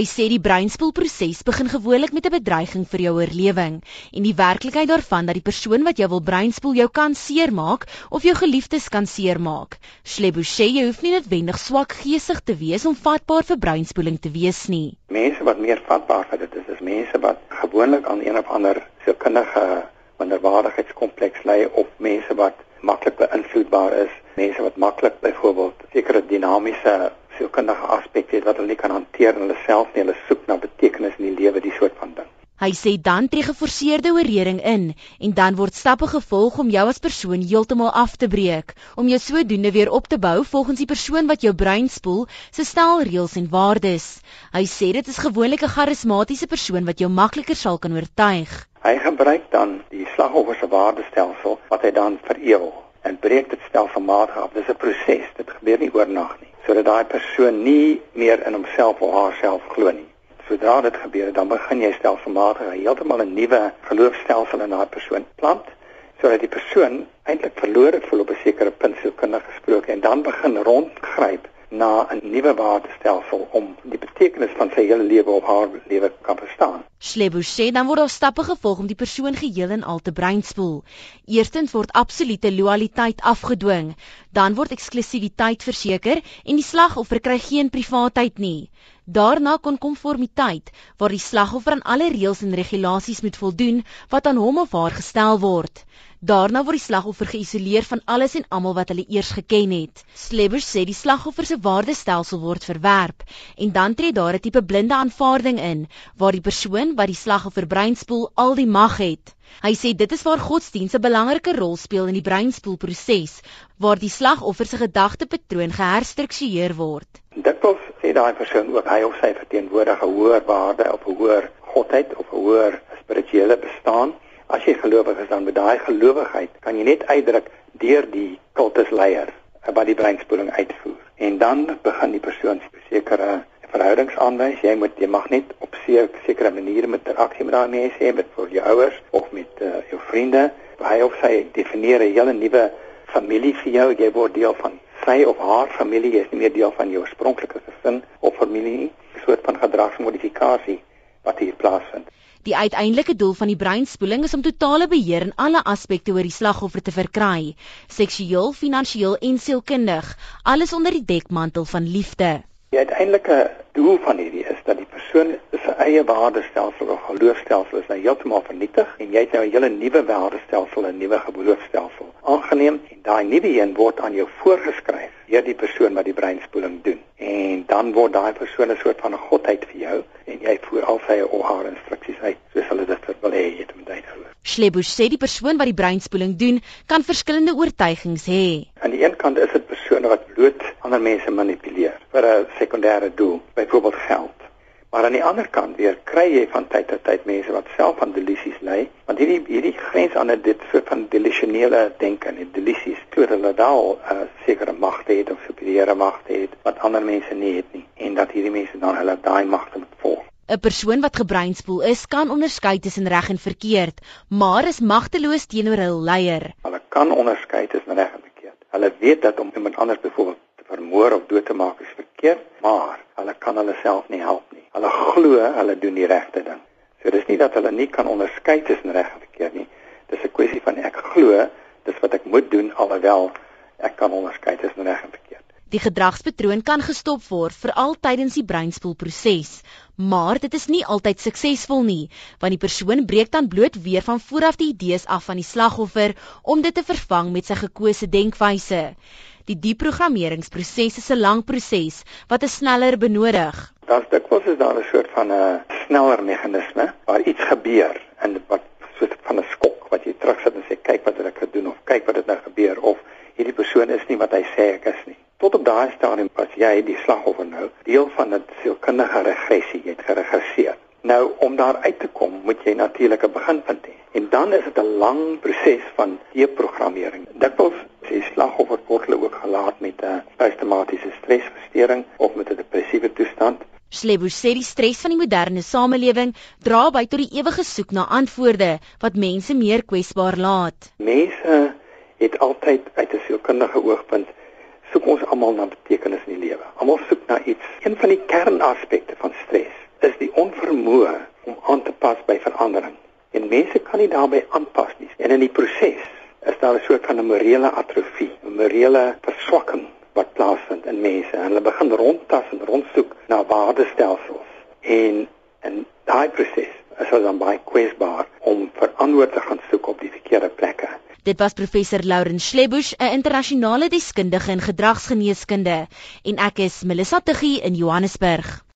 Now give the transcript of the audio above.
Hy sê die breinspoelproses begin gewoonlik met 'n bedreiging vir jou oorlewing en die werklikheid daarvan dat die persoon wat jou wil breinspoel jou kan seermaak of jou geliefdes kan seermaak. Slebushe, jy hoef nie noodwendig swak geesig te wees om vatbaar vir breinspoeling te wees nie. Mense wat meer vatbaar vir dit is, is mense wat gewoonlik aan een of ander sielkundige minderwaardigheidskompleks ly of mense wat maklik beïnvloedbaar is, mense wat maklik byvoorbeeld sekere dinamiese sielkundige aspekte het wat hulle nie kan hanteer in hulle self nie, hulle soek na betekenis in die lewe, die soort van ding. Hy sê dan tree geforseerde oorreding in en dan word stappe gevolg om jou as persoon heeltemal af te breek, om jou sodoende weer op te bou volgens die persoon wat jou brein spoel se stel reëls en waardes. Hy sê dit is gewoonlik 'n charismatiese persoon wat jou makliker sal kan oortuig. Hy gebruik dan die slagoffer se waardestelsel wat hy dan verewel en breek dit stelselmatig af. Dis 'n proses. Dit gebeur nie oornag nie. Sodat daai persoon nie meer in homself of haarself glo nie. Sodra dit gebeur, dan begin jy stelselmatig heeltemal 'n nuwe geloofstelsel in daai persoon plant sodat die persoon eintlik verlore voel op 'n sekere punt sielkundig gesproke en dan begin rondgryp na 'n nuwe waardestelsel om die betekenis van sy hele lewe op haar lewe kan verstaan. Slebo sê dan word daar stappe gevolg om die persoon geheel en al te breinspoel. Eerstens word absolute loyaliteit afgedwing, dan word eksklusiwiteit verseker en die slagoffer kry geen privaatheid nie. Daarna kon konformiteit waar die slagoffer aan alle reëls en regulasies moet voldoen wat aan hom of haar gestel word. Daarna word die slagoffer geïsoleer van alles en almal wat hulle eers geken het. Slebbers sê die slagoffer se waardestelsel word verwerp en dan tree daar 'n tipe blinde aanvaarding in waar die persoon wat die slagoffer breinspoel al die mag het. Hy sê dit is waar godsdienst 'n belangrike rol speel in die breinspoelproses waar die slagoffer se gedagtepatroon geherstruktureer word. Dikwels sê daai persoon ook hy of sy verteenwoordig 'n hoër waarde of 'n hoër godheid of 'n hoër spirituele bestaan as jy gelowig is dan met daai gelowigheid kan jy net uitdruk deur die kultusleier wat die breinspoeling uitvoer. En dan begin die persoon sekere verhoudings aanwys. Jy moet jy mag net op sekere maniere met interaksie met daai mense hê met vir jou ouers of met uh, jou vriende. Hy of sy definieer 'n hele nuwe familie vir jou. Jy word deel van sy of haar familie. Jy is nie meer deel van jou oorspronklike gesin of familie. Nie 'n soort van gedragsmodifikasie wat hier plaasvind. Die uiteindelike doel van die breinspoeling is om totale beheer in alle aspekte oor die slagoffer te verkry, seksueel, finansiëel en sielkundig, alles onder die dekmantel van liefde. Die uiteindelike doel van hierdie is dat die eie waardestelsel of geloofstelsel is nou heeltemal vernietig en jy het nou 'n hele nuwe waardestelsel 'n nuwe geloofstelsel aangeneem en daai nuwe een word aan jou voorgeskryf deur die persoon wat die breinspoeling doen. En dan word daai persoon 'n soort van 'n godheid vir jou en jy voer al sy of haar instruksies uit soos hulle dit wil hê jy moet uitvoer. Schlebusch sê die persoon wat die breinspoeling doen, kan verskillende oortuigings hê. Aan die een kant is dit persone wat bloot ander mense manipuleer vir 'n sekondêre doel, byvoorbeeld geld. Maar aan die ander kant weer kry jy van tyd tot tyd mense wat self aan delusies ly, want hierdie hierdie grens aan dit soort van delusionele denke en delusies, toe hulle daal 'n uh, sekere magte het of superiore magte het wat ander mense nie het nie en dat hierdie mense dan hulle daai magte moet volg. 'n Persoon wat gebreinspoel is, kan onderskei tussen reg en verkeerd, maar is magteloos teenoor hul leier. Hulle kan onderskei tussen reg en verkeerd. Hulle weet dat om iemand anders byvoorbeeld te vermoor of dood te maak is verkeerd, maar hulle kan hulle self nie help nie. Hulle glo hulle doen die regte ding. So dis nie dat hulle nie kan onderskei tussen reg en verkeerd nie. Dis 'n kwessie van ek glo dis wat ek moet doen alhoewel ek kan onderskei tussen reg en verkeerd. Die gedragspatroon kan gestop word veral tydens die breinspoelproses, maar dit is nie altyd suksesvol nie, want die persoon breek dan bloot weer van vooraf die idees af van die slagoffer om dit te vervang met sy gekose denkwyse. Die deprogrammeringsproses is 'n lang proses wat 'n sneller benodig. Daar's dikwels is daar 'n soort van 'n sneller meganisme waar iets gebeur en wat soort van 'n skok wat jy terugsit en sê kyk wat het ek gedoen of kyk wat het nou gebeur of hierdie persoon is nie wat hy sê ek is nie. Tot op daai stadium pas jy die slagoffer nou deel van 'n sielkundige regressie, jy het geregresseer. Nou om daar uit te kom, moet jy natuurlik 'n beginpunt hê. En dan is dit 'n lang proses van deprogrammering. Dikwels sê slagoffer word hulle ook gelaat met 'n posttraumatiese stresversteuring of met 'n. Slebo sê die stres van die moderne samelewing dra by tot die ewige soek na antwoorde wat mense meer kwesbaar laat. Mense het altyd uit 'n sielkundige oogpunt soek ons almal na betekenis in die lewe. Almal soek na iets. Een van die kernaspekte van stres die onvermoë om aan te pas by verandering. En mense kan nie daarbey aanpas nie. En in die proses is daar 'n soort van 'n morele atrofie, 'n morele verswakking wat plaasvind in mense. En hulle begin rondtas en rondsoek na waardestelsels. En in daai proses is hulle dan baie kwesbaar om vir antwoorde te gaan soek op die verkeerde plekke. Dit was professor Lauren Schlebusch, 'n internasionale deskundige in gedragsgeneeskunde, en ek is Melissa Tuggie in Johannesburg.